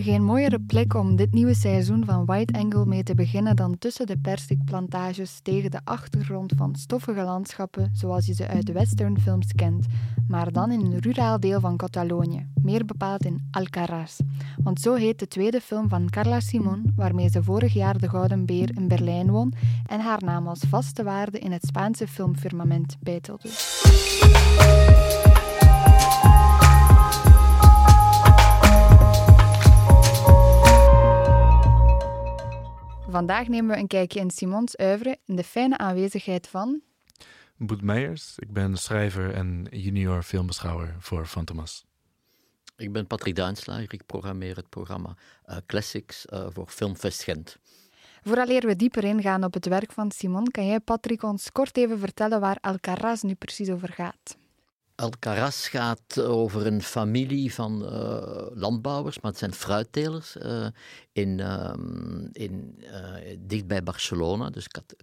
Geen mooiere plek om dit nieuwe seizoen van White Angle mee te beginnen dan tussen de persikplantages tegen de achtergrond van stoffige landschappen zoals je ze uit de westernfilms kent, maar dan in een ruraal deel van Catalonië, meer bepaald in Alcaraz. Want zo heet de tweede film van Carla Simon, waarmee ze vorig jaar de Gouden Beer in Berlijn won en haar naam als vaste waarde in het Spaanse filmfirmament beitelde. Vandaag nemen we een kijkje in Simons oeuvre in de fijne aanwezigheid van... Boet Meijers, ik ben schrijver en junior filmbeschouwer voor Fantomas. Ik ben Patrick Duinslager, ik programmeer het programma uh, Classics uh, voor Filmfest Gent. Vooraleer we dieper ingaan op het werk van Simon, kan jij Patrick ons kort even vertellen waar Alcaraz nu precies over gaat? Alcaraz gaat over een familie van uh, landbouwers, maar het zijn fruittelers, uh, in, uh, in, dicht bij Barcelona, dus Cat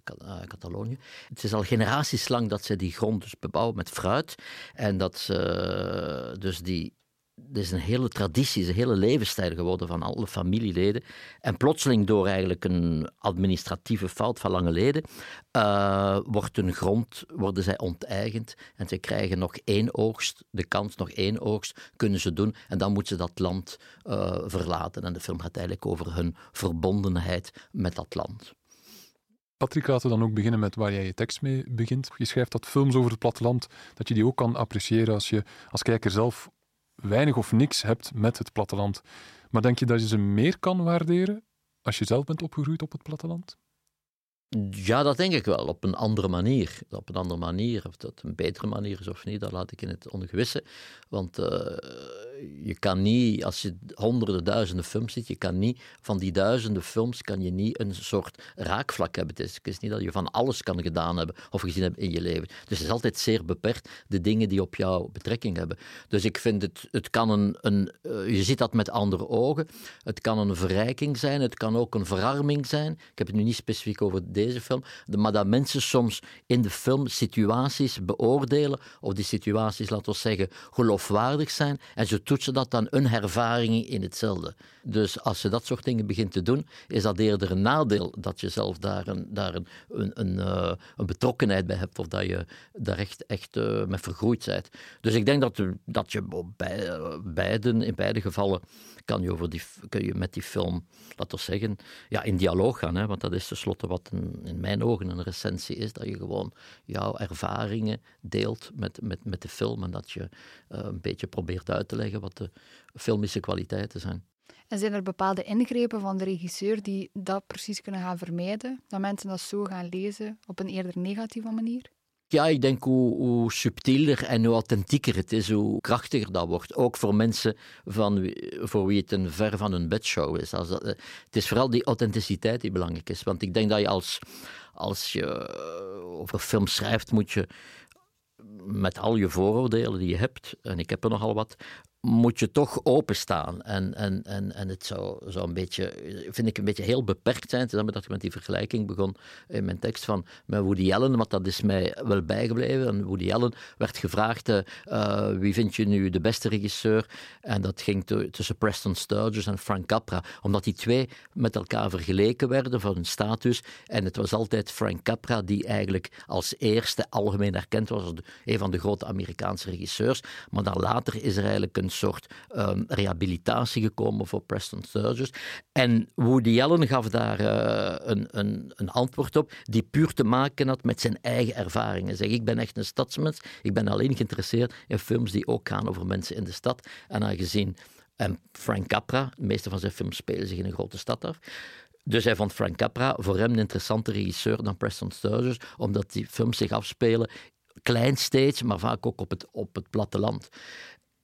Catalonië. Het is al generaties lang dat ze die grond dus bebouwen met fruit en dat ze dus die het is een hele traditie, een hele levensstijl geworden van alle familieleden. En plotseling door eigenlijk een administratieve fout van lange leden, uh, wordt hun grond, worden zij onteigend en ze krijgen nog één oogst, de kans nog één oogst kunnen ze doen en dan moeten ze dat land uh, verlaten. En de film gaat eigenlijk over hun verbondenheid met dat land. Patrick, laten we dan ook beginnen met waar jij je tekst mee begint. Je schrijft dat films over het platteland, dat je die ook kan appreciëren als je als kijker zelf weinig of niks hebt met het platteland. Maar denk je dat je ze meer kan waarderen als je zelf bent opgegroeid op het platteland? Ja, dat denk ik wel. Op een andere manier. Op een andere manier. Of dat een betere manier is of niet, dat laat ik in het ongewisse. Want uh, je kan niet, als je honderden, duizenden films ziet, je kan niet, van die duizenden films kan je niet een soort raakvlak hebben. Het is, is niet dat je van alles kan gedaan hebben of gezien hebben in je leven. Dus het is altijd zeer beperkt, de dingen die op jou betrekking hebben. Dus ik vind het, het kan een, een uh, je ziet dat met andere ogen. Het kan een verrijking zijn, het kan ook een verarming zijn. Ik heb het nu niet specifiek over deze film, maar dat mensen soms in de film situaties beoordelen, of die situaties, laten we zeggen, geloofwaardig zijn, en ze toetsen dat dan een ervaring in hetzelfde. Dus als je dat soort dingen begint te doen, is dat eerder een nadeel dat je zelf daar een, daar een, een, een, een betrokkenheid bij hebt, of dat je daar echt, echt uh, mee vergroeid bent. Dus ik denk dat, dat je bij, beiden, in beide gevallen kan je, over die, kun je met die film, laten we zeggen, ja, in dialoog gaan. Hè, want dat is tenslotte wat in mijn ogen een recensie is. Dat je gewoon jouw ervaringen deelt met, met, met de film. En dat je een beetje probeert uit te leggen wat de filmische kwaliteiten zijn. En zijn er bepaalde ingrepen van de regisseur die dat precies kunnen gaan vermijden? Dat mensen dat zo gaan lezen op een eerder negatieve manier? Ja, ik denk hoe, hoe, subtieler en hoe authentieker het is, hoe krachtiger dat wordt. Ook voor mensen van, voor wie het een ver van hun bedshow is. Als dat, het is vooral die authenticiteit die belangrijk is. Want ik denk dat je als, als je over film schrijft, moet je met al je vooroordelen die je hebt, en ik heb er nogal wat, moet je toch openstaan. En, en, en, en het zou, zou een beetje, vind ik, een beetje heel beperkt zijn. Het dat ik met die vergelijking begon in mijn tekst van met Woody Allen, want dat is mij wel bijgebleven. En Woody Allen werd gevraagd, uh, wie vind je nu de beste regisseur? En dat ging tussen Preston Sturges en Frank Capra, omdat die twee met elkaar vergeleken werden van hun status. En het was altijd Frank Capra die eigenlijk als eerste algemeen erkend was als een van de grote Amerikaanse regisseurs. Maar dan later is er eigenlijk een soort um, rehabilitatie gekomen voor Preston Sturges. En Woody Allen gaf daar uh, een, een, een, antwoord op die puur te maken had met zijn eigen ervaringen. Zeg, ik ben echt een stadsmens, ik ben alleen geïnteresseerd in films die ook gaan over mensen in de stad. En aangezien en Frank Capra, de meeste van zijn films spelen zich in een grote stad af. Dus hij vond Frank Capra voor hem een interessante regisseur dan Preston Sturges, omdat die films zich afspelen klein steeds, maar vaak ook op het, op het platteland.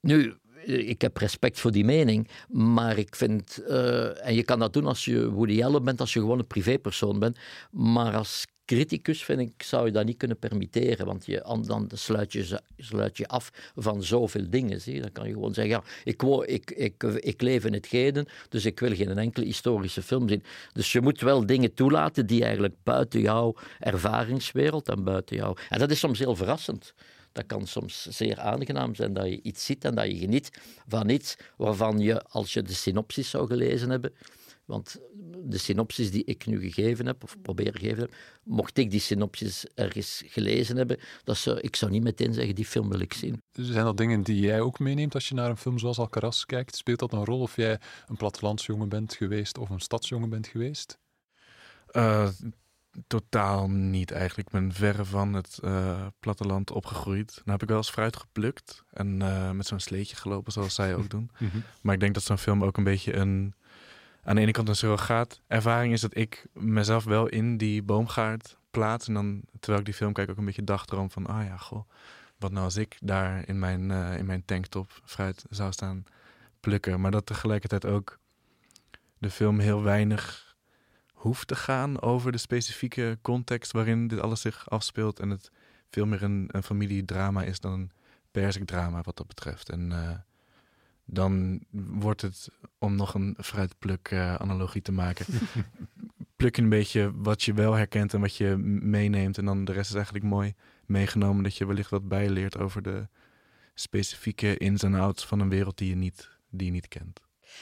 Nu, ik heb respect voor die mening, maar ik vind, uh, en je kan dat doen als je Woody Allen bent, als je gewoon een privépersoon bent, maar als criticus vind ik, zou je dat niet kunnen permitteren, want je, dan sluit je, sluit je af van zoveel dingen. Dan kan je gewoon zeggen, ja, ik, ik, ik, ik leef in het heden, dus ik wil geen enkele historische film zien. Dus je moet wel dingen toelaten die eigenlijk buiten jouw ervaringswereld en buiten jou... En dat is soms heel verrassend. Dat kan soms zeer aangenaam zijn dat je iets ziet en dat je geniet van iets waarvan je, als je de synopsis zou gelezen hebben, want de synopsis die ik nu gegeven heb, of probeer gegeven heb, mocht ik die synopsis ergens gelezen hebben, dat zou, ik zou niet meteen zeggen, die film wil ik zien. Zijn dat dingen die jij ook meeneemt als je naar een film zoals Alcaraz kijkt? Speelt dat een rol of jij een plattelandsjongen bent geweest of een stadsjongen bent geweest? Uh, totaal niet eigenlijk. Ik ben verre van het uh, platteland opgegroeid. Nou heb ik wel eens fruit geplukt en uh, met zo'n sleetje gelopen, zoals zij ook doen. Mhm. Maar ik denk dat zo'n film ook een beetje een aan de ene kant een surrogaat ervaring is dat ik mezelf wel in die boomgaard plaats. En dan, terwijl ik die film kijk, ook een beetje dagdroom van, ah ja, goh, wat nou als ik daar in mijn, uh, in mijn tanktop fruit zou staan plukken. Maar dat tegelijkertijd ook de film heel weinig hoeft te gaan over de specifieke context waarin dit alles zich afspeelt. En het veel meer een, een familiedrama is dan een persikdrama wat dat betreft. En uh, dan wordt het, om nog een fruitpluk-analogie te maken, pluk je een beetje wat je wel herkent en wat je meeneemt. En dan de rest is eigenlijk mooi meegenomen dat je wellicht wat bijleert over de specifieke ins en outs van een wereld die je niet, die je niet kent.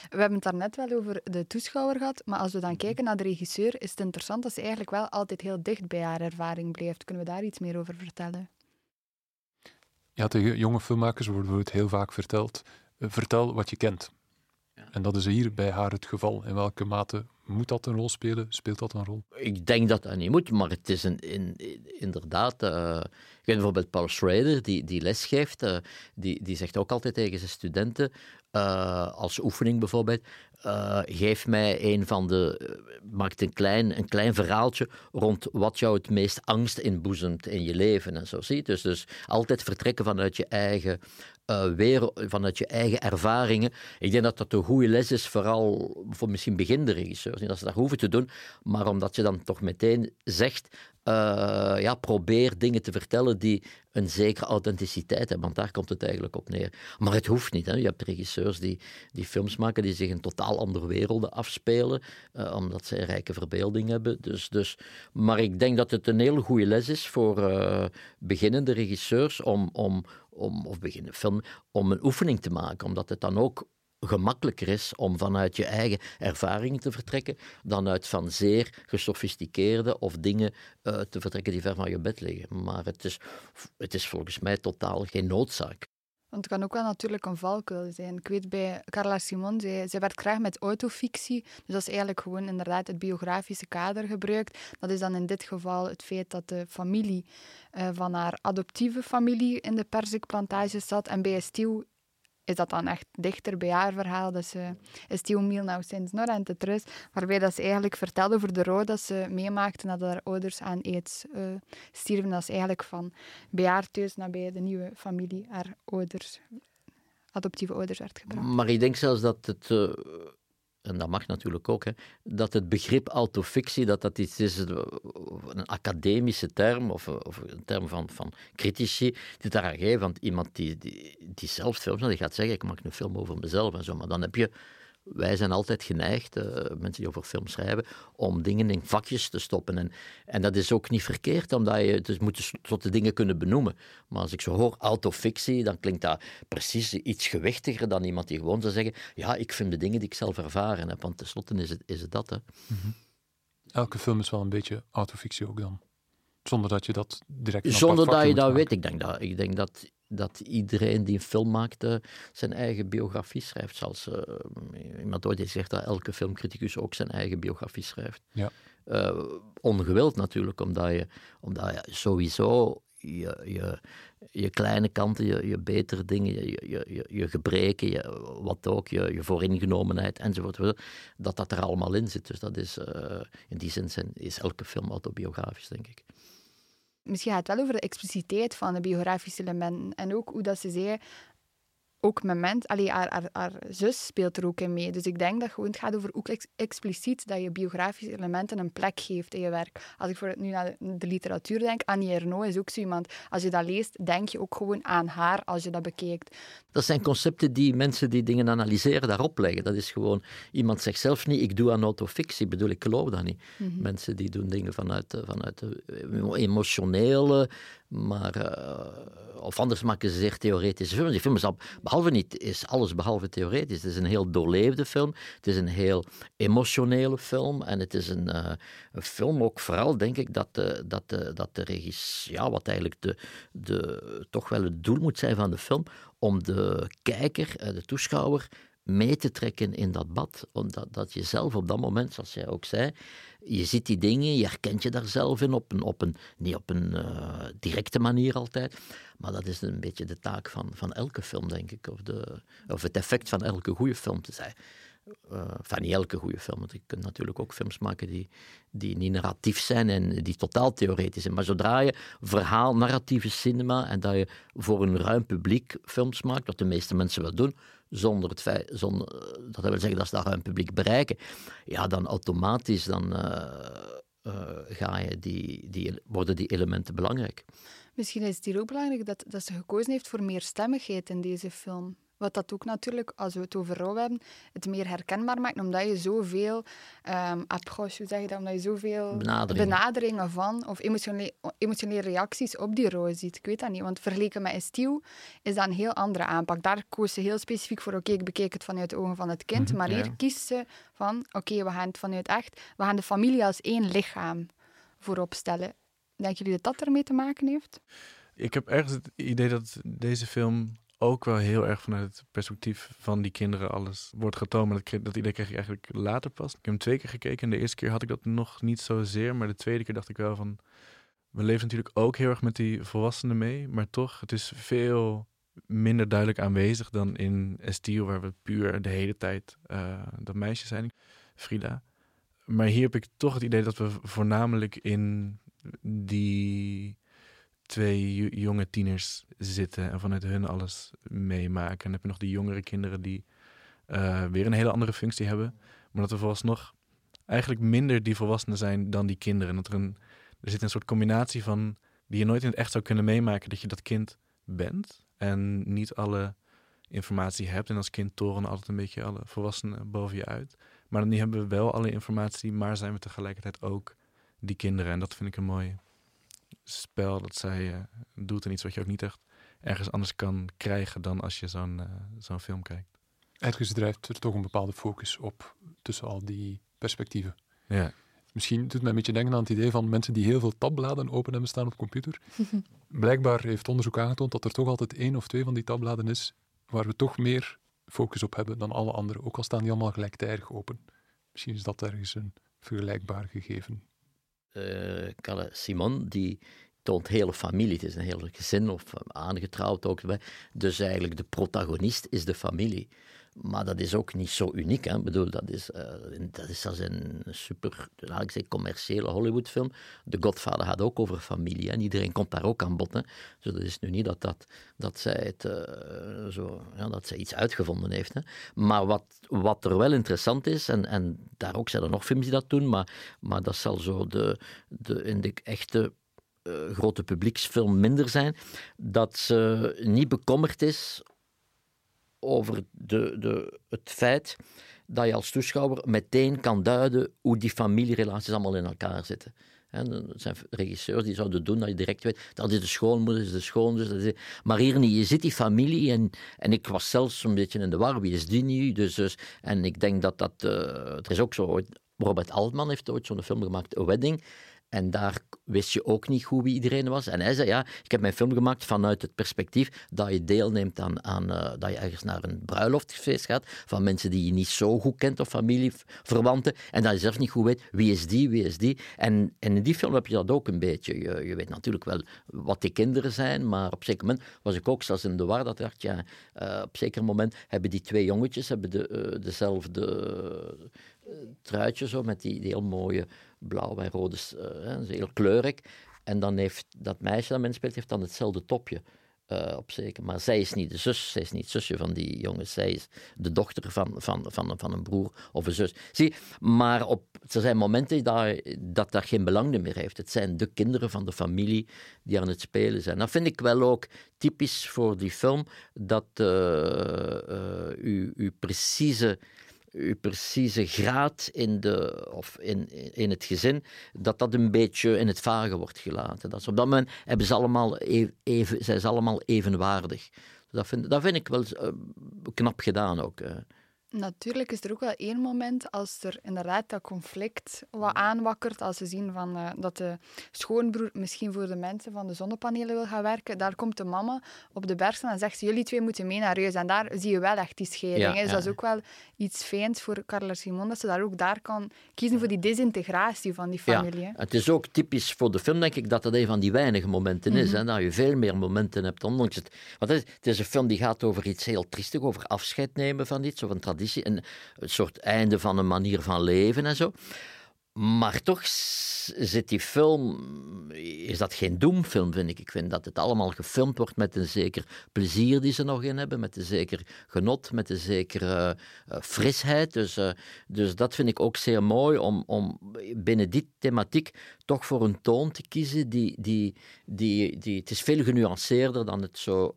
We hebben het daarnet wel over de toeschouwer gehad, maar als we dan kijken naar de regisseur, is het interessant dat ze eigenlijk wel altijd heel dicht bij haar ervaring blijft. Kunnen we daar iets meer over vertellen? Ja, tegen jonge filmmakers wordt het heel vaak verteld vertel wat je kent. En dat is hier bij haar het geval. In welke mate moet dat een rol spelen? Speelt dat een rol? Ik denk dat dat niet moet, maar het is een, in, inderdaad. Uh, ik weet bijvoorbeeld Paul Schrader, die, die lesgeeft, uh, die, die zegt ook altijd tegen zijn studenten, uh, als oefening bijvoorbeeld, geef mij een van de. maakt een klein, een klein verhaaltje rond wat jou het meest angst inboezemt in je leven en zo. Zie? Dus, dus altijd vertrekken vanuit je eigen uh, weer vanuit je eigen ervaringen. Ik denk dat dat een goede les is, vooral voor misschien beginnende. Niet dat ze dat hoeven te doen, maar omdat je dan toch meteen zegt: uh, ja, probeer dingen te vertellen die een zekere authenticiteit hebben, want daar komt het eigenlijk op neer. Maar het hoeft niet. Hè. Je hebt regisseurs die, die films maken die zich in totaal andere werelden afspelen, uh, omdat ze een rijke verbeelding hebben. Dus, dus, maar ik denk dat het een hele goede les is voor beginnende regisseurs om, om, om, of beginnen film, om een oefening te maken, omdat het dan ook gemakkelijker is om vanuit je eigen ervaringen te vertrekken dan uit van zeer gesofisticeerde of dingen uh, te vertrekken die ver van je bed liggen. Maar het is, het is volgens mij totaal geen noodzaak. Want het kan ook wel natuurlijk een valkuil zijn. Ik weet bij Carla Simon, zij, zij werkt graag met autofictie. Dus dat is eigenlijk gewoon inderdaad het biografische kader gebruikt. Dat is dan in dit geval het feit dat de familie uh, van haar adoptieve familie in de perzikplantage zat. En bij Estiel is dat dan echt dichter bij haar verhaal. Dus uh, Estiel Mil nou sinds nog aan waarbij dat ze eigenlijk vertelde over de rouw dat ze meemaakte nadat haar ouders aan aids uh, stierven. Dat is eigenlijk van bij thuis naar bij de nieuwe familie, haar ouders, adoptieve ouders werd gebracht. Maar ik denk zelfs dat het... Uh en dat mag natuurlijk ook, hè, dat het begrip autofictie, dat dat iets is, een academische term, of, of een term van, van critici, die daar geven. Want iemand die, die, die zelf films, die gaat zeggen, ik maak een film over mezelf en zo, maar dan heb je wij zijn altijd geneigd, uh, mensen die over film schrijven, om dingen in vakjes te stoppen. En, en dat is ook niet verkeerd, omdat je dus moet soorten dingen kunnen benoemen. Maar als ik zo hoor autofictie, dan klinkt dat precies iets gewichtiger dan iemand die gewoon zou zeggen, ja, ik vind de dingen die ik zelf ervaren heb, want tenslotte is het, is het dat. Hè. Mm Elke film is wel een beetje autofictie ook dan. Zonder dat je dat direct. Zonder dat je dat weet. Ik denk dat, ik denk dat dat iedereen die een film maakte zijn eigen biografie schrijft. Zoals uh, iemand ooit heeft gezegd dat elke filmcriticus ook zijn eigen biografie schrijft. Ja. Uh, ongewild natuurlijk, omdat je, omdat je sowieso je, je, je kleine kanten, je, je betere dingen, je, je, je, je gebreken, je, wat ook, je, je vooringenomenheid enzovoort, dat dat er allemaal in zit. Dus dat is, uh, in die zin zijn, is elke film autobiografisch, denk ik misschien gaat het wel over de expliciteit van de biografische elementen. En ook hoe dat ze zei, ook moment, allee, haar, haar, haar, zus speelt er ook in mee. Dus ik denk dat gewoon, het gaat over ook expliciet dat je biografische elementen een plek geeft in je werk. Als ik voor nu naar de, literatuur denk, Annie Ernaux is ook zo iemand. Als je dat leest, denk je ook gewoon aan haar als je dat bekijkt. Dat zijn concepten die mensen die dingen analyseren daarop leggen. Dat is gewoon, iemand zegt zelf niet, ik doe aan autofictie. Ik bedoel, ik geloof dat niet. Mhm. Mensen die doen dingen vanuit, vanuit emotionele Maar, uh, of anders maken ze zeer theoretische films. Die film is al, behalve niet, is alles behalve theoretisch. Het is een heel doorleefde film. Het is een heel emotionele film. En het is een, uh, een film ook vooral, denk ik, dat de, dat dat de regisseur, ja, wat eigenlijk de, de, toch wel het doel moet zijn van de film, om de kijker, de toeschouwer, mee te trekken in dat bad. Omdat dat je zelf op dat moment, zoals jij ook zei, je ziet die dingen, je herkent je daar zelf in, op een, op een, niet op een uh, directe manier altijd, maar dat is een beetje de taak van, van elke film, denk ik, of, de, of het effect van elke goede film te zijn. Uh, van niet elke goede film, want je kunt natuurlijk ook films maken die, die niet narratief zijn en die totaal theoretisch zijn. Maar zodra je verhaal, narratieve cinema en dat je voor een ruim publiek films maakt, wat de meeste mensen wel doen, zonder zonder, dat wil zeggen dat ze daar een publiek bereiken, ja, dan automatisch dan, uh, ga je die, die, worden die elementen belangrijk. Misschien is het hier ook belangrijk dat, dat ze gekozen heeft voor meer stemmigheid in deze film. Wat dat ook natuurlijk, als we het over rouw hebben, het meer herkenbaar maakt, omdat je zoveel um, approche, hoe zeg je dat, omdat je zoveel benaderingen, benaderingen van, of emotionele, emotionele reacties op die rouw ziet. Ik weet dat niet, want vergeleken met Estiel is dat een heel andere aanpak. Daar koos ze heel specifiek voor, oké, ik bekijk het vanuit de ogen van het kind, mhm, maar hier kiest ze van, oké, we gaan het vanuit echt, we gaan de familie als één lichaam voorop stellen. Denken jullie dat dat ermee te maken heeft? Ik heb ergens het idee dat deze film ook wel heel erg vanuit het perspectief van die kinderen alles wordt getoond. Dat, dat idee kreeg ik eigenlijk later pas. Ik heb hem twee keer gekeken en de eerste keer had ik dat nog niet zozeer. Maar de tweede keer dacht ik wel van... We leven natuurlijk ook heel erg met die volwassenen mee. Maar toch, het is veel minder duidelijk aanwezig dan in Estiel... waar we puur de hele tijd uh, dat meisje zijn, Frida. Maar hier heb ik toch het idee dat we voornamelijk in die twee jonge tieners zitten en vanuit hun alles meemaken. En dan heb je nog die jongere kinderen die uh, weer een hele andere functie hebben. Maar dat er vooralsnog eigenlijk minder die volwassenen zijn dan die kinderen. Dat er, een, er zit een soort combinatie van die je nooit in het echt zou kunnen meemaken dat je dat kind bent en niet alle informatie hebt. En als kind toren altijd een beetje alle volwassenen boven je uit. Maar dan hebben we wel alle informatie, maar zijn we tegelijkertijd ook die kinderen. En dat vind ik een mooie spel dat zij uh, doet en iets wat je ook niet echt ergens anders kan krijgen dan als je zo'n uh, zo'n film kijkt. Ergens drijft er toch een bepaalde focus op tussen al die perspectieven. Ja. Misschien doet het mij een beetje denken aan het idee van mensen die heel veel tabbladen open hebben staan op de computer. Blijkbaar heeft onderzoek aangetoond dat er toch altijd één of twee van die tabbladen is waar we toch meer focus op hebben dan alle andere, ook al staan die allemaal gelijktijdig open. Misschien is dat ergens een vergelijkbaar gegeven uh, Simon, die toont hele familie. Het is een heel gezin of aangetrouwd ook. Dus eigenlijk de protagonist is de familie. Maar dat is ook niet zo uniek. Hè. Ik bedoel, dat is, uh, dat is als een super, laat ik zeggen, commerciële Hollywoodfilm. The Godfather gaat ook over familie en iedereen komt daar ook aan bod. Dus dat is nu niet dat, dat, dat, zij, het, uh, zo, ja, dat zij iets uitgevonden heeft. Hè. Maar wat, wat er wel interessant is, en, en daar ook zijn er nog films die dat doen, maar, maar dat zal zo de, de, in de echte uh, grote publieksfilm minder zijn, dat ze niet bekommerd is over de, de, het feit dat je als toeschouwer meteen kan duiden hoe die familierelaties allemaal in elkaar zitten. En zijn regisseurs die zouden doen dat je direct weet dat is de schoonmoeder, is de schoonzus. Maar hier niet. Je ziet die familie en, en ik was zelfs een beetje in de war. Wie is die nu? Dus, dus, en ik denk dat dat. Uh, er is ook zo. Robert Altman heeft ooit zo'n film gemaakt, A Wedding. En daar wist je ook niet goed wie iedereen was. En hij zei, ja, ik heb mijn film gemaakt vanuit het perspectief dat je deelneemt aan, aan uh, dat je ergens naar een bruiloftfeest gaat van mensen die je niet zo goed kent of familieverwanten en dat je zelf niet goed weet wie is die, wie is die. En, en in die film heb je dat ook een beetje. Je, je weet natuurlijk wel wat die kinderen zijn, maar op zeker moment was ik ook zelfs in de war dat dacht, ja, uh, op zeker moment hebben die twee jongetjes hebben de, uh, dezelfde truitje zo met die, die heel mooie blauw en rode, uh, heel kleurig. En dan heeft dat meisje dat men speelt, heeft dan hetzelfde topje. Uh, op zeker. Maar zij is niet de zus, zij is niet het zusje van die jongens. Zij is de dochter van, van, van, van een broer of een zus. Zie, maar op, er zijn momenten dat, dat dat geen belang meer heeft. Het zijn de kinderen van de familie die aan het spelen zijn. Dat vind ik wel ook typisch voor die film, dat uh, uw, uw precieze uw precieze graad in, de, of in, in het gezin, dat dat een beetje in het vage wordt gelaten. Dat op dat moment hebben ze allemaal even, zijn ze allemaal evenwaardig. Dat vind, dat vind ik wel uh, knap gedaan ook. Natuurlijk is er ook wel één moment als er inderdaad dat conflict wat aanwakkert. Als ze zien van, uh, dat de schoonbroer misschien voor de mensen van de zonnepanelen wil gaan werken. Daar komt de mama op de berg en zegt ze, jullie twee moeten mee naar huis. En daar zie je wel echt die scheiding. Ja, dus dat is ook wel iets fijns voor Carla Simon, dat ze daar ook daar kan kiezen voor die desintegratie van die familie. Ja, het is ook typisch voor de film, denk ik, dat het een van die weinige momenten is. hè, mhm. dat je veel meer momenten hebt, ondanks het... Want het is, het is een film die gaat over iets heel triestig, over afscheid nemen van iets, of een traditie een, soort einde van een manier van leven en zo. Maar toch zit die film, is dat geen doemfilm, vind ik. Ik vind dat het allemaal gefilmd wordt met een zeker plezier die ze nog in hebben, met een zeker genot, met een zekere uh, frisheid. Dus, uh, dus dat vind ik ook zeer mooi, om, om binnen die thematiek toch voor een toon te kiezen die, die, die, die het is veel genuanceerder dan het zo...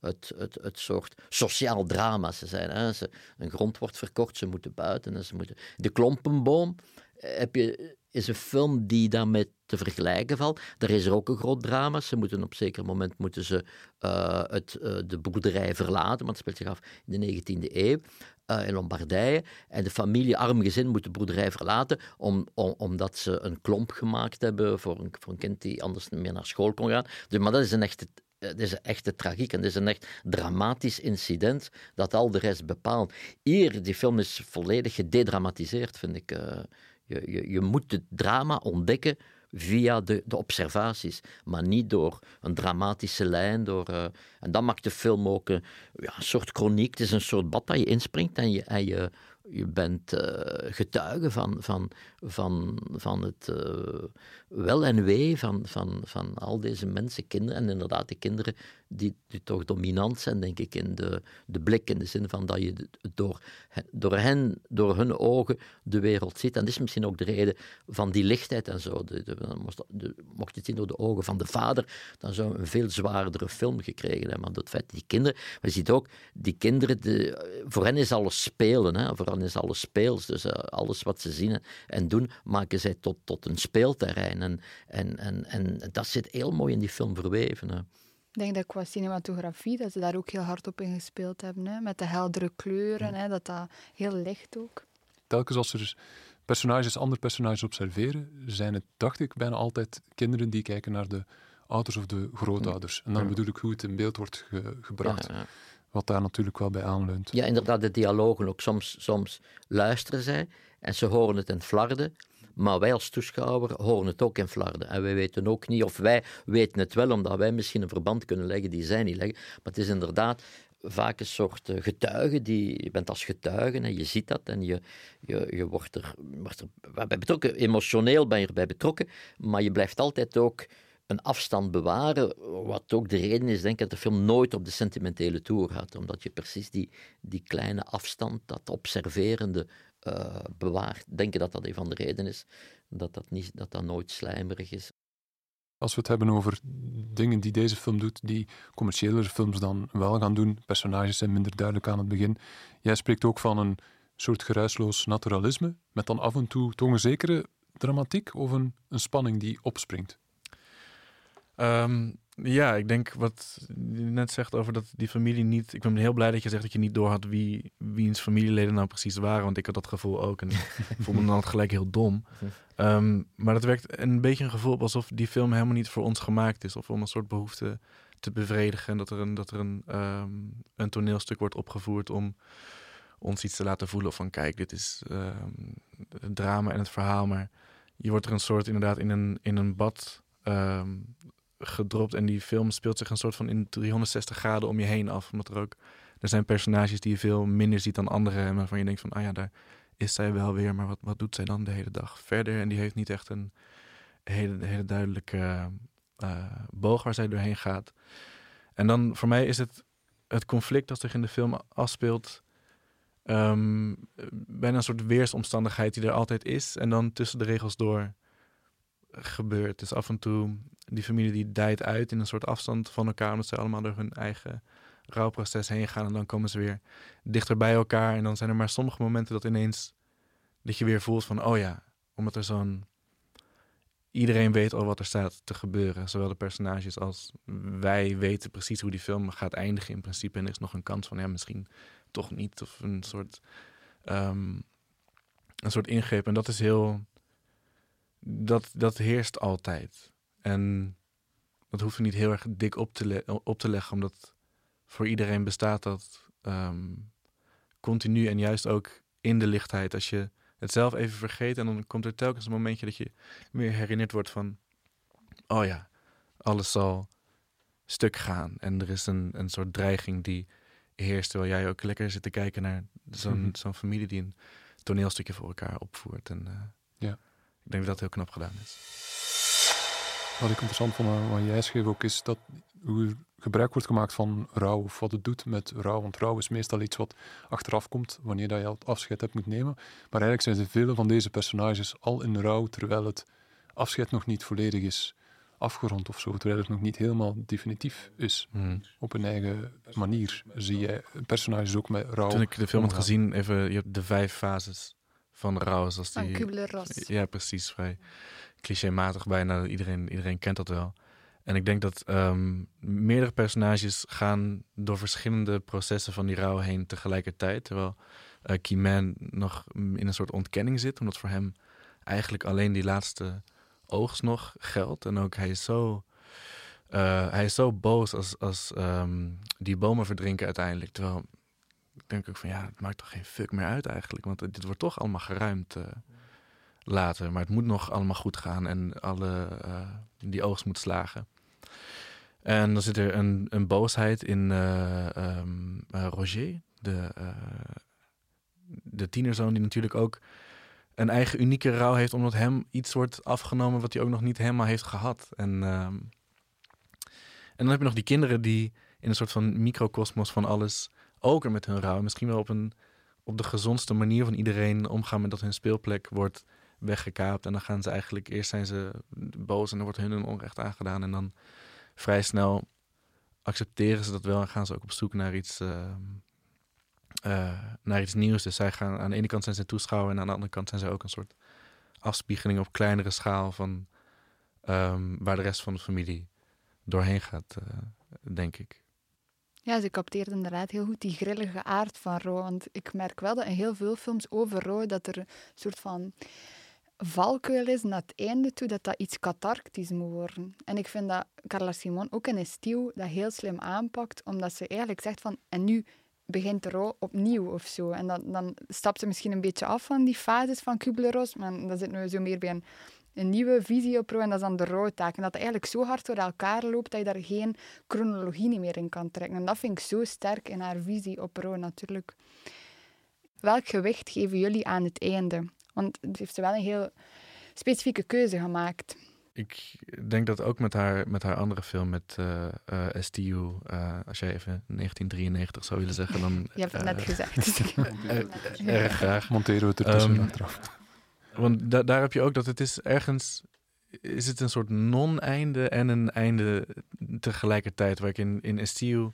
het, het, het soort sociaal drama. Ze zijn, hè, ze, een grond wordt verkocht, ze moeten buiten. En ze moeten... De Klompenboom eh, heb je, is een film die daarmee te vergelijken valt. Daar is er ook een groot drama. Ze moeten op een zeker moment moeten ze, uh, het, uh, de boerderij verlaten, want het speelt zich af in de 19e eeuw. In Lombardije. En de familie, arm gezin, moet de boerderij verlaten om, om, omdat ze een klomp gemaakt hebben voor een, voor een kind die anders niet meer naar school kon gaan. Dus, maar dat is een echte het is een echte tragiek en het is een echt dramatisch incident dat al de rest bepaalt. Hier, die film is volledig gededramatiseerd, vind ik. Uh, je, je, je moet het drama ontdekken via de, de observaties, maar niet door een dramatische lijn. Door, uh, en dat maakt de film ook een, ja, een soort chroniek. Het is een soort bad dat je inspringt en je, en je, je bent uh, getuige van, van, van, van het uh, wel en wee van, van, van al deze mensen, kinderen. En inderdaad, de kinderen die, die toch dominant zijn, denk ik, in de, de blik. In de zin van dat je door, door hen, door hun ogen, de wereld ziet. En dat is misschien ook de reden van die lichtheid en zo. De, de, mocht je het zien door de ogen van de vader, dan zou een veel zwaardere film gekregen hebben. Maar dat feit, die kinderen, maar je ziet ook, die kinderen, de, voor hen is alles spelen. Hè, voor is alles speels. Dus uh, alles wat ze zien en doen, maken zij tot, tot een speelterrein. En, en, en, en dat zit heel mooi in die film verweven. Hè. Ik denk dat qua cinematografie, dat ze daar ook heel hard op ingespeeld hebben. Hè? Met de heldere kleuren, hè? dat dat heel licht ook. Telkens als er personages andere personages observeren, zijn het, dacht ik, bijna altijd kinderen die kijken naar de ouders of de grootouders. En dan bedoel ik hoe het in beeld wordt gebracht. Wat daar natuurlijk wel bij aanleunt. Ja, inderdaad, de dialogen ook. Soms, soms luisteren zij en ze horen het in flarden. Maar wij als toeschouwer horen het ook in Flarden. En wij weten ook niet, of wij weten het wel, omdat wij misschien een verband kunnen leggen die zij niet leggen. Maar het is inderdaad vaak een soort eh, getuige. Die, je bent als getuige en je ziet dat en je, je, je wordt, er, wordt er betrokken. Emotioneel ben je erbij betrokken, maar je blijft altijd ook een afstand bewaren, wat ook de reden is, denk ik, dat de film nooit op de sentimentele toer gaat, omdat je precies die, die kleine afstand, dat observerende uh, bewaart. Denken dat dat een van de redenen is dat dat, niet, dat dat nooit slijmerig is. Als we het hebben over dingen die deze film doet, die commerciële films dan wel gaan doen, personages zijn minder duidelijk aan het begin. Jij spreekt ook van een soort geruisloos naturalisme, met dan af en toe toch een zekere dramatiek of een, een spanning die opspringt. Um, ja, ik denk wat je net zegt over dat die familie niet. Ik ben heel blij dat je zegt dat je niet doorhad wie wiens familieleden nou precies waren. Want ik had dat gevoel ook. En ik voelde me dan gelijk heel dom. Um, maar dat werkt een beetje een gevoel alsof die film helemaal niet voor ons gemaakt is. Of om een soort behoefte te bevredigen. En dat er een, dat er een, um, een toneelstuk wordt opgevoerd om ons iets te laten voelen. Van kijk, dit is het drama en het verhaal. Maar je wordt er een soort inderdaad in een, in een bad um, gedropt. En die film speelt zich een soort van in 360 graden om je heen af. Omdat er ook, er zijn personages die je veel minder ziet dan anderen. En waarvan je denkt van, ah ja, daar is zij wel weer. Maar wat, wat doet zij dan de hele dag verder? En die heeft niet echt een hele, hele duidelijke uh, boog waar zij doorheen gaat. En dan voor mij is het het conflict dat zich in de film afspeelt... Um, bijna een soort weersomstandigheid die er altijd is. En dan tussen de regels door gebeurt. Dus af en toe die familie die dijt uit in een soort afstand van elkaar, omdat ze allemaal door hun eigen rouwproces heen gaan en dan komen ze weer dichter bij elkaar. En dan zijn er maar sommige momenten dat ineens dat je weer voelt van, oh ja, omdat er zo'n iedereen weet al wat er staat te gebeuren. Zowel de personages als wij weten precies hoe die film gaat eindigen in principe. En er is nog een kans van, ja, misschien toch niet. Of een soort, um, een soort ingreep. En dat is heel, dat, dat heerst altijd. En dat hoeft er niet heel erg dik op te, op te leggen, omdat voor iedereen bestaat dat um, continu en juist ook in de lichtheid. Als je het zelf even vergeet en dan komt er telkens een momentje dat je weer herinnerd wordt van, oh ja, alles zal stuk gaan. En er is een, een soort dreiging die heerst, terwijl jij ook lekker zit te kijken naar zo'n mhm. zo'n familie die een toneelstukje voor elkaar opvoert. En uh, ja. Ik denk dat dat heel knap gedaan is. Wat ik interessant vond aan wat jij schreef ook, is dat hoe gebruik wordt gemaakt van rouw, of wat het doet met rouw. Want rouw is meestal iets wat achteraf komt, wanneer dat je al afscheid hebt moet nemen. Maar eigenlijk zijn ze vele van deze personages al in rouw, terwijl het afscheid nog niet volledig is afgerond of zo, terwijl het nog niet helemaal definitief is. Hmm. Op een eigen manier zie je personages ook met rouw. Toen ik de film had gezien, even, je hebt de vijf fases van rouw. Zoals die. Ja, precies. Vrij clichématig bijna. Iedereen, iedereen kent dat wel. En ik denk dat um, meerdere personages gaan door verschillende processen van die rouw heen tegelijkertijd. Terwijl uh, nog in een soort ontkenning zit, omdat voor hem eigenlijk alleen die laatste oogst nog geldt. En ook hij is zo, uh, hij is zo boos als, als um, die bomen verdrinken uiteindelijk. Terwijl ik denk ook van ja, het maakt toch geen fuck meer uit eigenlijk. Want dit wordt toch allemaal geruimd. Uh, later. Maar het moet nog allemaal goed gaan en alle, uh, die oogst moet slagen. En dan zit er een, een boosheid in um, uh, Roger, de, de tienerzoon, die natuurlijk ook een eigen unieke rouw heeft, omdat hem iets wordt afgenomen wat hij ook nog niet helemaal heeft gehad. En, um, en dan heb je nog die kinderen die in een soort van microcosmos van alles ook er met hun rouw, misschien wel op, een, op de gezondste manier van iedereen omgaan met dat hun speelplek wordt weggekaapt. En dan gaan ze eigenlijk, eerst zijn ze boos en dan wordt hun een onrecht aangedaan. En dan vrij snel accepteren ze dat wel en gaan ze ook op zoek naar iets, uh, uh, naar iets nieuws. Dus zij gaan, aan de ene kant zijn ze toeschouwer en aan de andere kant zijn ze ook een soort afspiegeling op kleinere schaal van um, waar de rest van de familie doorheen gaat, uh, denk ik. Ja, ze capteert inderdaad heel goed die grillige aard van Ro. Want ik merk wel dat in heel veel films over Ro dat er een soort van valkuil is naar het einde toe, dat dat iets cathartisch moet worden. En ik vind dat Carla Simon ook in Estiel dat heel slim aanpakt, omdat ze eigenlijk zegt van, en nu begint de rouw opnieuw of zo. En dan, dan stapt ze misschien een beetje af van die fases van Kubler-Ross, maar dan zit nu zo meer bij een, een nieuwe visie op en dat is dan de rouwtaak. En dat het eigenlijk zo hard door elkaar loopt, dat je daar geen chronologie meer in kan trekken. En dat vind ik zo sterk in haar visie op rouw natuurlijk. Welk gewicht geven jullie aan het einde? Want het heeft ze wel een heel specifieke keuze gemaakt. Ik denk dat ook met haar, met haar andere film, met uh, uh, STU, uh, als jij even 1993 zou willen zeggen, dan... Je hebt het net gezegd. erg graag. Monteren we het ertussen um, Want da daar heb je ook dat het is ergens... Is het een soort non-einde en een einde tegelijkertijd. Waar ik in, in STU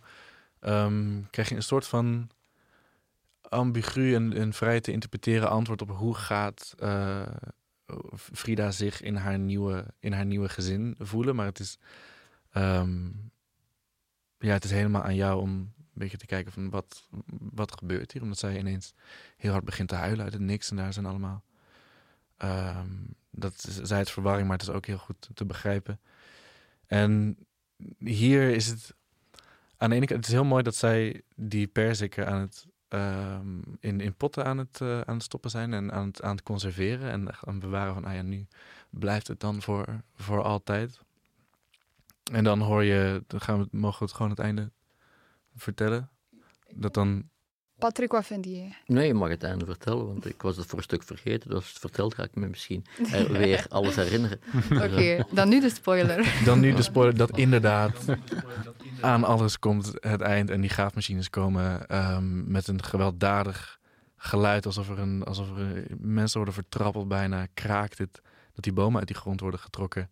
um, krijg je een soort van ambigu en, vrij te interpreteren antwoord op hoe gaat uh, Frida zich in haar, nieuwe, in haar nieuwe gezin voelen. Maar het is, um, ja, het is helemaal aan jou om een beetje te kijken van wat, wat gebeurt hier. Omdat zij ineens heel hard begint te huilen uit het niks. En daar zijn allemaal... Um, dat zij het verwarring, maar het is ook heel goed te begrijpen. En hier is het... Aan de ene kant, het is heel mooi dat zij die perziken aan het um, in, in potten aan het, uh, aan het stoppen zijn en aan het, aan het conserveren en aan bewaren van, ah ja, nu blijft het dan voor, voor altijd. En dan hoor je, dan gaan we, mogen we het gewoon het einde vertellen. Dat dan Patrick, wat vind je? Nee, je mag het einde vertellen, want ik was het voor een stuk vergeten. Dus als het verteld, ga ik me misschien weer alles herinneren. Oké, dan nu de spoiler. Dan nu de spoiler, dat inderdaad aan alles komt het eind. En die graafmachines komen um, met een gewelddadig geluid, alsof er, een, alsof er mensen worden vertrappeld bijna. Kraakt het, dat die bomen uit die grond worden getrokken.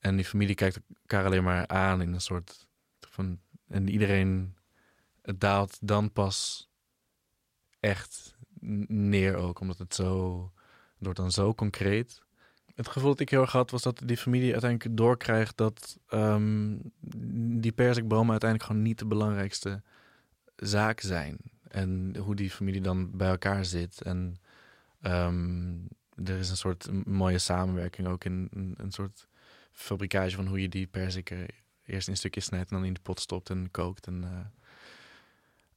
En die familie kijkt elkaar alleen maar aan in een soort van... En iedereen het daalt dan pas echt neer ook, omdat het zo, het wordt dan zo concreet. Het gevoel dat ik heel erg had, was dat die familie uiteindelijk doorkrijgt dat um, die perzikbomen uiteindelijk gewoon niet de belangrijkste zaak zijn. En hoe die familie dan bij elkaar zit. En um, er is een soort mooie samenwerking ook in een, soort fabrikage van hoe je die perziken eerst in stukjes snijdt en dan in de pot stopt en kookt. En, uh,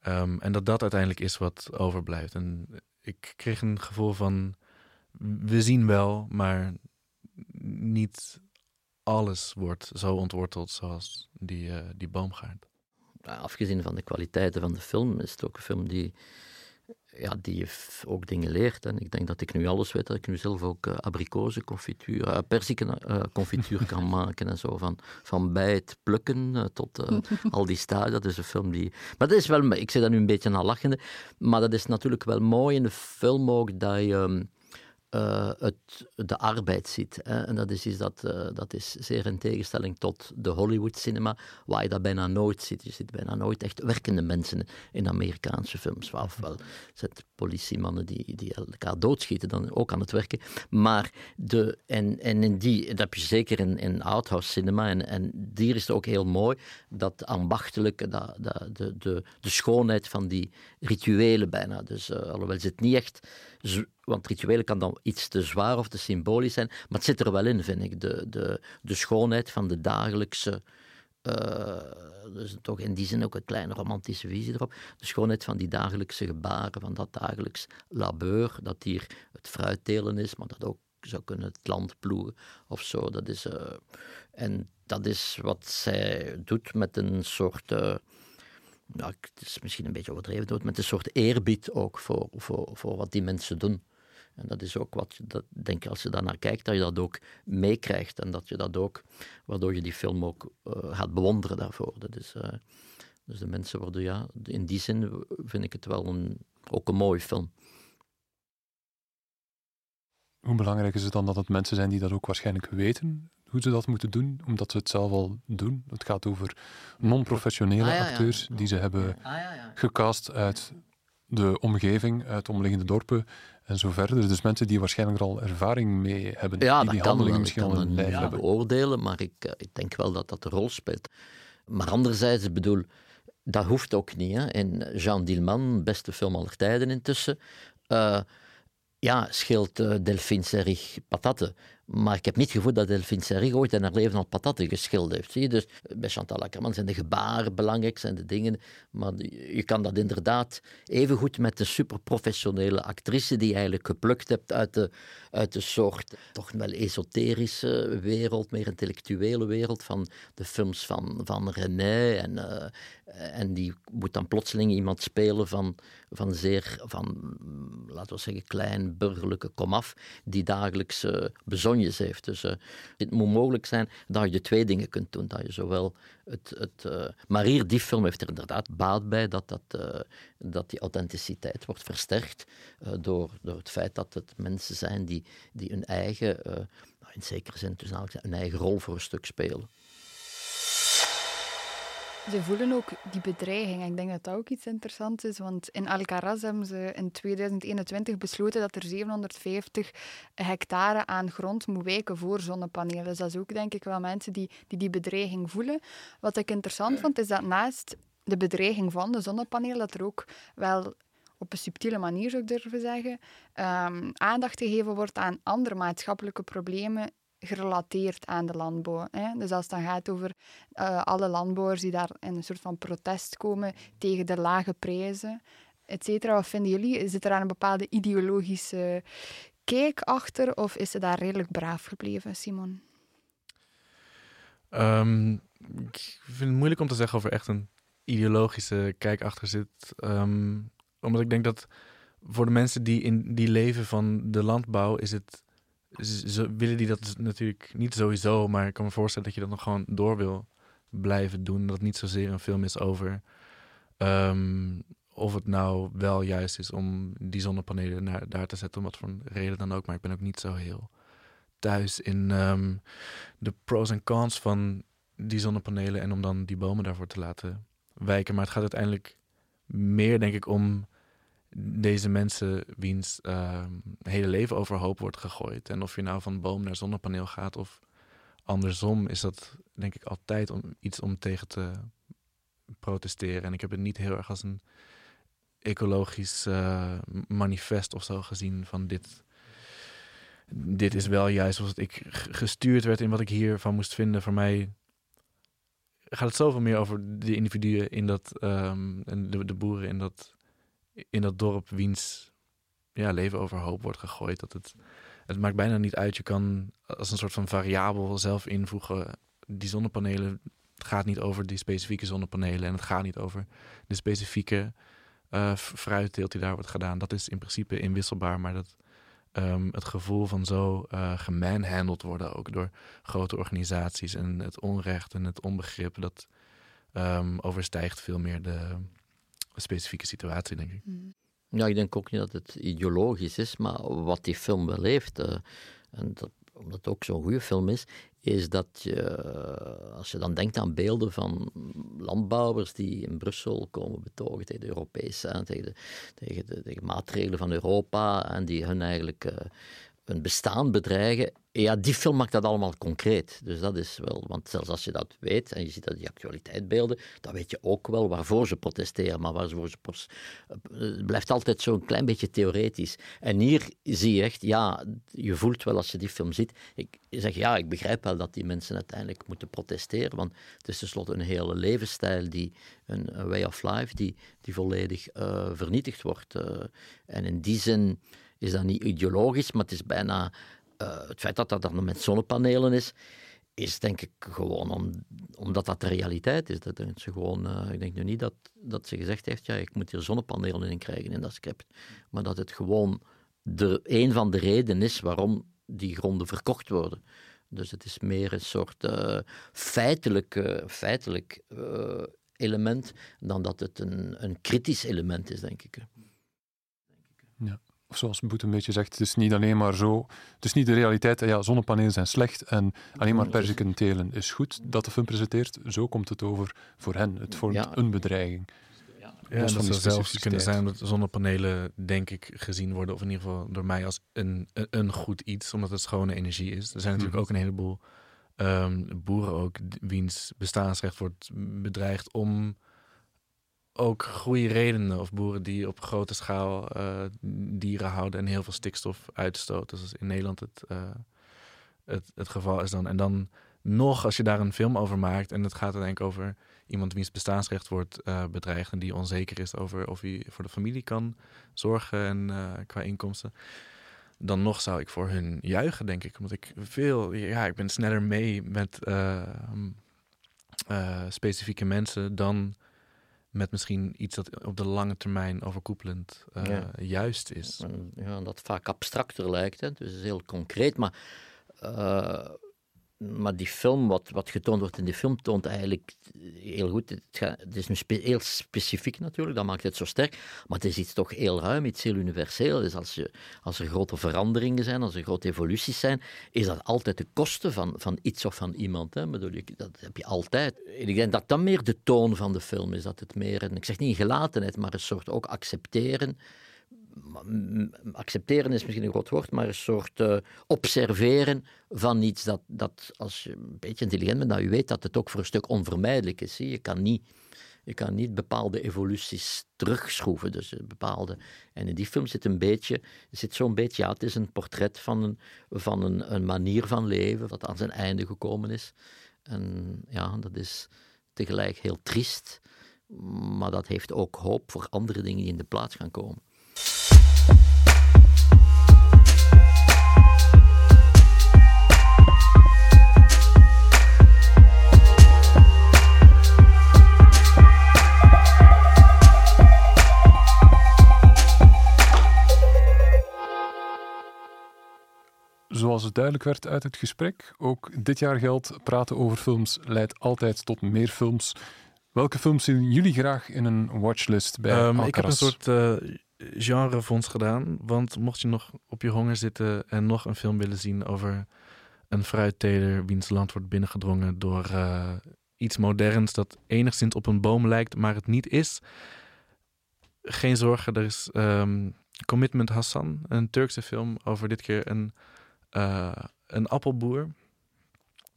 um, en dat dat uiteindelijk is wat overblijft. En ik kreeg een gevoel van, we zien wel, maar niet alles wordt zo ontworteld zoals die, uh, die boomgaard. Afgezien van de kwaliteiten van de film, is het ook een film die ja, die ook dingen leert. En ik denk dat ik nu alles weet, dat ik nu zelf ook uh, abrikozenconfituur, uh, perzikenconfituur uh, kan maken en zo. Van, van bij het plukken tot al die stadia. Dat is een film die... Maar dat is wel... Ik zeg dat nu een beetje aan lachende, maar dat is natuurlijk wel mooi in de film ook dat je... Um, uh, het, de arbeid ziet. Hè. En dat is, iets dat, uh, dat is zeer in tegenstelling tot de Hollywood-cinema, waar je dat bijna nooit ziet. Je ziet bijna nooit echt werkende mensen in Amerikaanse films. Ofwel zijn het politiemannen die, die elkaar doodschieten, dan ook aan het werken. Maar de, en, en in die, dat heb je zeker in, in arthouse cinema, en, en hier is het ook heel mooi, dat ambachtelijke, dat, de, de, de schoonheid van die rituelen bijna. Dus uh, alhoewel ze het niet echt want rituelen kan dan iets te zwaar of te symbolisch zijn, maar het zit er wel in, vind ik. De, de, de schoonheid van de dagelijkse. Uh, dus toch in die zin ook een kleine romantische visie erop. De schoonheid van die dagelijkse gebaren, van dat dagelijks labeur, dat hier het fruittelen is, maar dat ook zou kunnen het land ploegen of zo. Dat is, uh, en dat is wat zij doet met een soort. Uh, nou, het is misschien een beetje overdreven, met een soort eerbied ook voor, voor, voor wat die mensen doen. En dat is ook wat je, dat, denk als je daar naar kijkt, dat je dat ook meekrijgt. En dat je dat ook, waardoor je die film ook uh, gaat bewonderen daarvoor. Dat is, uh, dus de mensen worden, ja, in die zin vind ik het wel een, ook een mooie film. Hoe belangrijk is het dan dat het mensen zijn die dat ook waarschijnlijk weten, hoe ze dat moeten doen, omdat ze het zelf al doen? Het gaat over non-professionele ah, ja, ja. acteurs die ze hebben ah, ja, gecast uit de omgeving, uit omliggende dorpen en zo verder. Dus mensen die waarschijnlijk al ervaring mee hebben, ja, die die handelingen misschien al in lijf ja, hebben. beoordelen, maar ik, eh, ik denk wel dat dat een rol speelt. Maar anderzijds, ik bedoel, dat hoeft ook niet. Hè. En Jean Dilman, beste film aller tijden intussen, uh, ja, scheelt uh, Delphine Serrig patatten. Maar ik heb niet het gevoel dat Delphine Serrig ooit in haar leven al patatten geschild heeft. Zie je? Dus bij Chantal Ackerman zijn de gebaren belangrijk, zijn de dingen. Maar je kan dat inderdaad even goed met de superprofessionele actrice die je eigenlijk geplukt hebt uit de, uit de soort toch wel esoterische wereld, meer intellectuele wereld van de films van, van René. En, uh, en die moet dan plotseling iemand spelen van, van zeer, van, laten we zeggen, klein burgerlijke komaf, die dagelijks uh, heeft. Dus uh, het moet mogelijk zijn dat je twee dingen kunt doen. Dat je zowel het, het, uh, maar hier, die film heeft er inderdaad baat bij dat, dat, dat die authenticiteit wordt versterkt door, door het feit dat het mensen zijn die, die hun eigen, in zekere zin, dus een eigen rol voor een stuk spelen. Ze voelen ook die bedreiging. Ik denk dat dat ook iets interessants is, want in Alcaraz hebben ze in 2021 besloten dat er 750 hectare aan grond moet wijken voor zonnepanelen. Dus dat is ook denk ik wel mensen die die, die bedreiging voelen. Wat ik interessant vond, is dat naast de bedreiging van de zonnepanelen, dat er ook wel op een subtiele manier, zou ik durven zeggen, um, aandacht gegeven wordt aan andere maatschappelijke problemen gerelateerd aan de landbouw. Hè. Dus als het dan gaat over uh, alle landbouwers die daar in een soort van protest komen tegen de lage prijzen, et cetera. Wat vinden jullie? Zit er aan een bepaalde ideologische kijk achter of is ze daar redelijk braaf gebleven, Simon? Um, ik vind het moeilijk om te zeggen of er echt een ideologische kijk achter zit. Um, omdat ik denk dat voor de mensen die, in, die leven van de landbouw is het ze willen die dat natuurlijk niet sowieso, maar ik kan me voorstellen dat je dat nog gewoon door wil blijven doen. Dat het niet zozeer een film is over um, of het nou wel juist is om die zonnepanelen daar te zetten, om wat voor reden dan ook. Maar ik ben ook niet zo heel thuis in um, de pros en cons van die zonnepanelen en om dan die bomen daarvoor te laten wijken. Maar het gaat uiteindelijk meer denk ik om deze mensen wiens ehm, hele leven overhoop wordt gegooid. En of je nou van boom naar zonnepaneel gaat of andersom, is dat denk ik altijd om, iets om tegen te protesteren. En ik heb het niet heel erg als een ecologisch uh, manifest of zo gezien van dit. Dit is wel juist zoals ik gestuurd werd in wat ik hiervan moest vinden. Voor mij gaat het zoveel meer over de individuen in dat um, en de, de, boeren in dat, in dat dorp wiens ja, leven overhoop wordt gegooid. Dat het, het maakt bijna niet uit. Je kan als een soort van variabel zelf invoegen. Die zonnepanelen, het gaat niet over die specifieke zonnepanelen en het gaat niet over de specifieke uh, fruitteelt die daar wordt gedaan. Dat is in principe inwisselbaar, maar dat um, het gevoel van zo uh, gemanhandeld worden ook door grote organisaties en het onrecht en het onbegrip, dat um, overstijgt veel meer de specifieke situatie, denk ik. Mm. Ja, ik denk ook niet dat het ideologisch is, maar wat die film wel heeft, uh, en dat, omdat het ook zo'n goede film is, is dat je, als je dan denkt aan beelden van landbouwers die in Brussel komen betogen tegen de Europese, tegen de, tegen de, tegen maatregelen van Europa en die hun eigenlijk uh, hun bestaan bedreigen, ja, die film maakt dat allemaal concreet. Dus dat is wel, want zelfs als je dat weet en je ziet dat die actualiteitsbeelden, dan weet je ook wel waarvoor ze protesteren, maar waarvoor ze het blijft altijd zo'n klein beetje theoretisch. En hier zie je echt, ja, je voelt wel als je die film ziet. Ik zeg ja, ik begrijp wel dat die mensen uiteindelijk moeten protesteren, want het is tenslotte een hele levensstijl, die, een, way of life, die, die volledig uh, vernietigd wordt. Uh, en in die zin is dat niet ideologisch, maar het is bijna uh, het feit dat dat dan met zonnepanelen is, is denk ik gewoon om, omdat dat de realiteit is. Dat ze gewoon, uh, ik denk nu niet dat, dat ze gezegd heeft, ja, ik moet hier zonnepanelen in krijgen in dat script. Maar dat het gewoon de, een van de redenen is waarom die gronden verkocht worden. Dus het is meer een soort uh, feitelijk, feitelijk element dan dat het een, een kritisch element is, denk ik. Ja of zoals Boet een beetje zegt, het is niet alleen maar zo. Het is niet de realiteit, ja, zonnepanelen zijn slecht en alleen maar perziken telen is goed dat de film presenteert. Zo komt het over voor hen. Het vormt een bedreiging. Ja, ja dat zou zelfs kunnen zijn dat zonnepanelen, denk ik, gezien worden, of in ieder geval door mij, als een, een, goed iets, omdat het schone energie is. Er zijn natuurlijk mhm. ook een heleboel um, boeren ook, wiens bestaansrecht wordt bedreigd om ook goede redenen. Of boeren die op grote schaal uh, dieren houden en heel veel stikstof uitstoten. Zoals in Nederland het, uh, het, het geval is dan. En dan nog, als je daar een film over maakt. En het gaat uiteindelijk over iemand wiens bestaansrecht wordt uh, bedreigd. En die onzeker is over of hij voor de familie kan zorgen en qua inkomsten. Dan nog zou ik voor hun juichen, denk ik. Omdat ik veel, ja, ik ben sneller mee met specifieke mensen dan met misschien iets dat op de lange termijn overkoepelend uh, juist is. ja, dat vaak abstracter lijkt, hè? dus is heel concreet, maar uh, maar die film, wat, wat getoond wordt in die film, toont eigenlijk heel goed. Het, het is nu heel specifiek natuurlijk, dat maakt het zo sterk. Maar het is iets toch heel ruim, iets heel universeel. Dus als, je, als er grote veranderingen zijn, als er grote evoluties zijn, is dat altijd de kosten van, van iets of van iemand. Hè? Bedoel, dat heb je altijd. Ik denk dat dat meer de toon van de film is. Dat het meer, ik zeg niet gelatenheid, maar een soort ook accepteren accepteren is misschien een groot woord, maar een soort uh, observeren van iets dat, dat, als je een beetje intelligent bent, dat je weet dat het ook voor een stuk onvermijdelijk is. Je kan niet, je kan niet bepaalde evoluties terugschroeven. Dus bepaalde, en in die film zit een beetje, zit zo'n beetje, ja, het is een portret van een, van een, een manier van leven dat aan zijn einde gekomen is. En ja, dat is tegelijk heel triest, maar dat heeft ook hoop voor andere dingen die in de plaats gaan komen. Zoals het duidelijk werd uit het gesprek, ook dit jaar geldt, praten over films leidt altijd tot meer films. Welke films zien jullie graag in een watchlist bij um, Ik heb een soort uh, genrefonds gedaan, want mocht je nog op je honger zitten en nog een film willen zien over een fruitteler wiens land wordt binnengedrongen door uh, iets moderns dat enigszins op een boom lijkt, maar het niet is, geen zorgen, er is ehm, Commitment Hassan, een Turkse film over dit keer een, uh, een appelboer.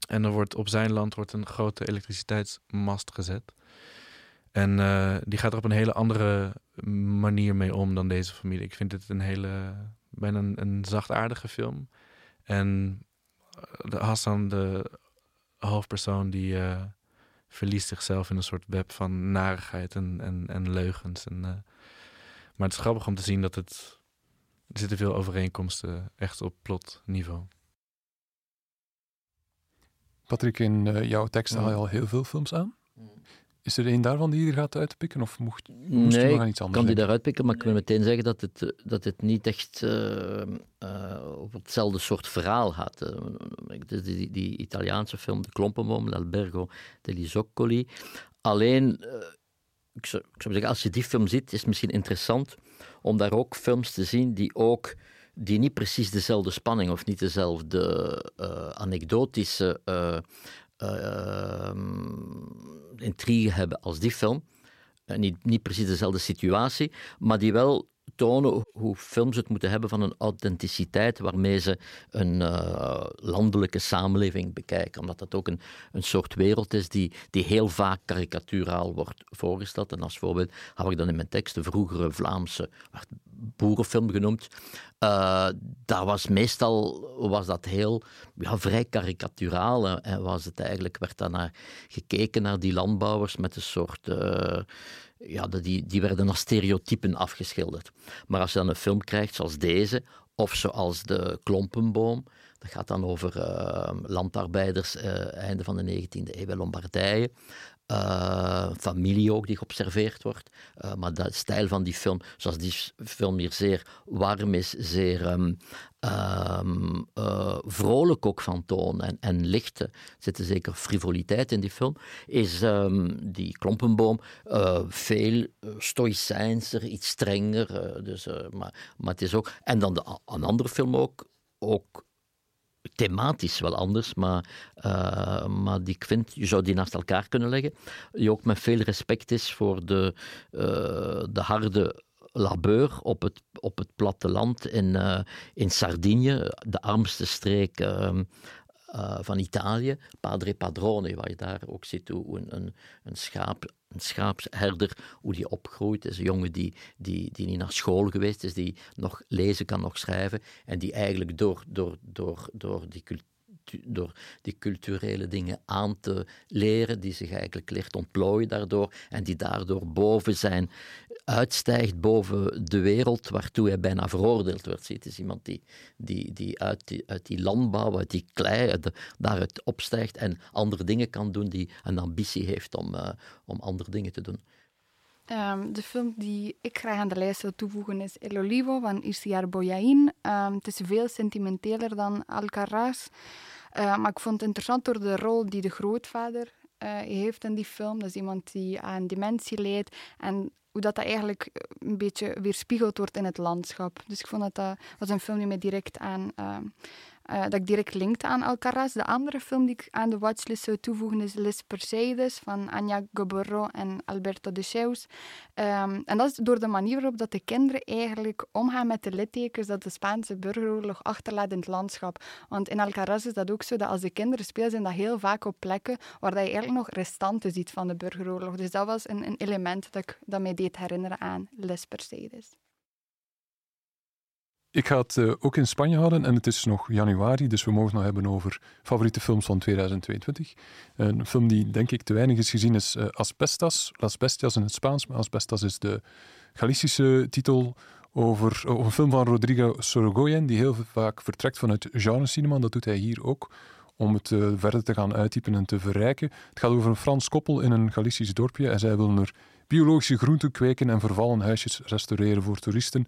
En er wordt op zijn land wordt een grote elektriciteitsmast gezet. En uh, die gaat er op een hele andere manier mee om dan deze familie. Ik vind het een hele, bijna een, een zachtaardige film. En de Hassan, de hoofdpersoon, die uh, verliest zichzelf in een soort web van narigheid en, en, en leugens. En, uh, maar het is grappig om te zien dat het. Er zitten veel overeenkomsten echt op plotniveau. Patrick, in uh, jouw tekst haal je al heel veel films aan. Is er één daarvan die je er gaat uitpikken? Of mocht, moest nee, je nog aan iets anders kan die denken? daaruit pikken, maar ik wil meteen zeggen dat het, dat het niet echt uh, uh, over hetzelfde soort verhaal gaat. Uh, die, die, die, Italiaanse film, De Klompenboom, L'Albergo degli Zoccoli. Alleen, ik zou, ik, zou, zeggen, als je die film ziet, is het misschien interessant om daar ook films te zien die ook die niet precies dezelfde spanning of niet dezelfde anekdotische uh, intrigue hebben als die film. Uh, niet, niet precies dezelfde situatie, maar die wel tonen hoe films het moeten hebben van een authenticiteit waarmee ze een uh, landelijke samenleving bekijken. Omdat dat ook een, een soort wereld is die, die heel vaak karikaturaal wordt voorgesteld. En als voorbeeld hou ik dan in mijn tekst de vroegere Vlaamse boerenfilm genoemd. Uh, daar was meestal was dat heel ja, vrij karikaturaal. En was het eigenlijk, werd daar naar gekeken naar die landbouwers met een soort. Uh, ja, die, die werden als stereotypen afgeschilderd. Maar als je dan een film krijgt zoals deze, of zoals De Klompenboom, dat gaat dan over uh, landarbeiders uh, einde van de 19e eeuw in Lombardije. Uh, familie ook die geobserveerd wordt. Uh, maar de stijl van die film, zoals die film hier zeer warm is, zeer um, um, uh, vrolijk ook van toon en, en licht. Er zit zeker frivoliteit in die film. Is um, die klompenboom veel stoïcijnser, iets strenger. dus, maar, maar het is ook. En dan de, een andere film ook. ook thematisch wel anders, maar, uh, maar die ik vind, je zou die naast elkaar kunnen leggen. Die ook met veel respect is voor de, uh, de harde labeur op het, op het platteland in, uh, in Sardinië, de armste streek ehm, van Italië, Padre Padrone, waar je daar ook ziet hoe een, een schaap een schaapsherder, hoe die opgroeit. is een jongen die, die, die niet naar school geweest is, die nog lezen kan, nog schrijven. En die eigenlijk door, door, door, door die cultuur door die culturele dingen aan te leren, die zich eigenlijk leert ontplooien daardoor en die daardoor boven zijn, uitstijgt boven de wereld waartoe hij bijna veroordeeld wordt. Het is iemand die, die, die, uit, die uit die landbouw, uit die klei, daaruit opstijgt en andere dingen kan doen, die een ambitie heeft om, uh, om andere dingen te doen. Um, de film die ik graag aan de lijst wil toevoegen is El Olivo van Isiar Boyain. Um, het is veel sentimenteler dan Alcaraz. Uh, maar ik vond het interessant door de rol die de grootvader uh, heeft in die film. Dat is iemand die aan dementie leidt en hoe dat, dat eigenlijk een beetje weerspiegeld wordt in het landschap. Dus ik vond dat dat was een film die mij direct aan... Uh, uh, dat ik direct linkte aan Alcaraz. De andere film die ik aan de watchlist zou toevoegen is Les Perseides van Anya Goborro en Alberto de Cheus. Um, en dat is door de manier waarop dat de kinderen eigenlijk omgaan met de littekens dat de Spaanse burgeroorlog achterlaat in het landschap. Want in Alcaraz is dat ook zo dat als de kinderen spelen, zijn dat heel vaak op plekken waar dat je eigenlijk nog restanten ziet van de burgeroorlog. Dus dat was een, een element dat, ik, dat mij deed herinneren aan Les Perseides. Ik ga het uh, ook in Spanje houden en het is nog januari, dus we mogen nog hebben over favoriete films van 2022. Een film die denk ik te weinig is gezien is uh, Asbestas, Las Bestias in het Spaans, maar Asbestas is de Galicische titel over, over een film van Rodrigo Sorogoyen, die heel vaak vertrekt vanuit genrecinema, dat doet hij hier ook om het verder te gaan uittypen en te verrijken. Het gaat over een Frans koppel in een Galicisch dorpje en zij willen er biologische groenten kweken en vervallen huisjes restaureren voor toeristen.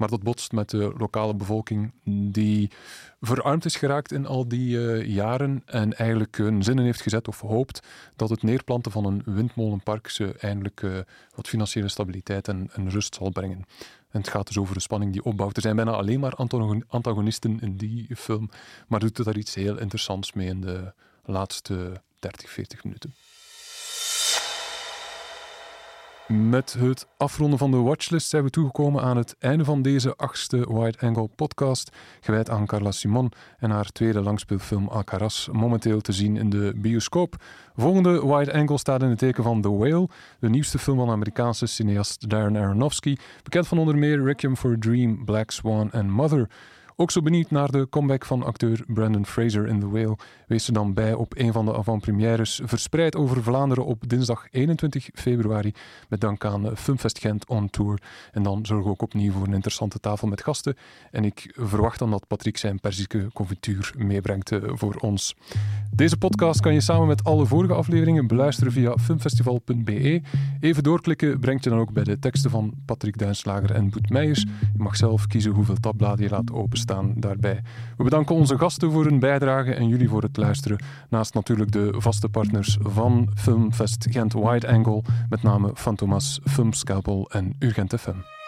Maar dat botst met de lokale bevolking die verarmd is geraakt in al die uh, jaren en eigenlijk een zin in heeft gezet of hoopt dat het neerplanten van een windmolenpark ze eindelijk uh, wat financiële stabiliteit en, en, rust zal brengen. En het gaat dus over de spanning die opbouwt. Er zijn bijna alleen maar antagonisten in die film, maar doet er daar iets heel interessants mee in de laatste 30, 40 minuten. Met het afronden van de watchlist zijn we toegekomen aan het einde van deze achtste Wide Angle podcast, gewijd aan Carla Simon en haar tweede langspeelfilm Alcaraz, momenteel te zien in de bioscoop. Volgende Wide Angle staat in het teken van The Whale, de nieuwste film van Amerikaanse cineast Darren Aronofsky, bekend van onder meer Requiem for a Dream, Black Swan en Mother. Ook zo benieuwd naar de comeback van acteur Brandon Fraser in The Whale. Wees er dan bij op een van de avant-premières, verspreid over Vlaanderen op dinsdag 21 februari, met dank aan Filmfest Gent on Tour. En dan zorgen we ook opnieuw voor een interessante tafel met gasten. En ik verwacht dan dat Patrick zijn perzieke confituur meebrengt eh, voor ons. Deze podcast kan je samen met alle vorige afleveringen beluisteren via filmfestival.be. Even doorklikken brengt je dan ook bij de teksten van Patrick Duinslager en Boet Meijers. Je mag zelf kiezen hoeveel tabbladen je laat openstaan daarbij. We bedanken onze gasten voor hun bijdrage en jullie voor het luisteren. Naast natuurlijk de vaste partners van Filmfest Gent Wide Angle, met name Fantomas, Filmscalpel en Urgent FM.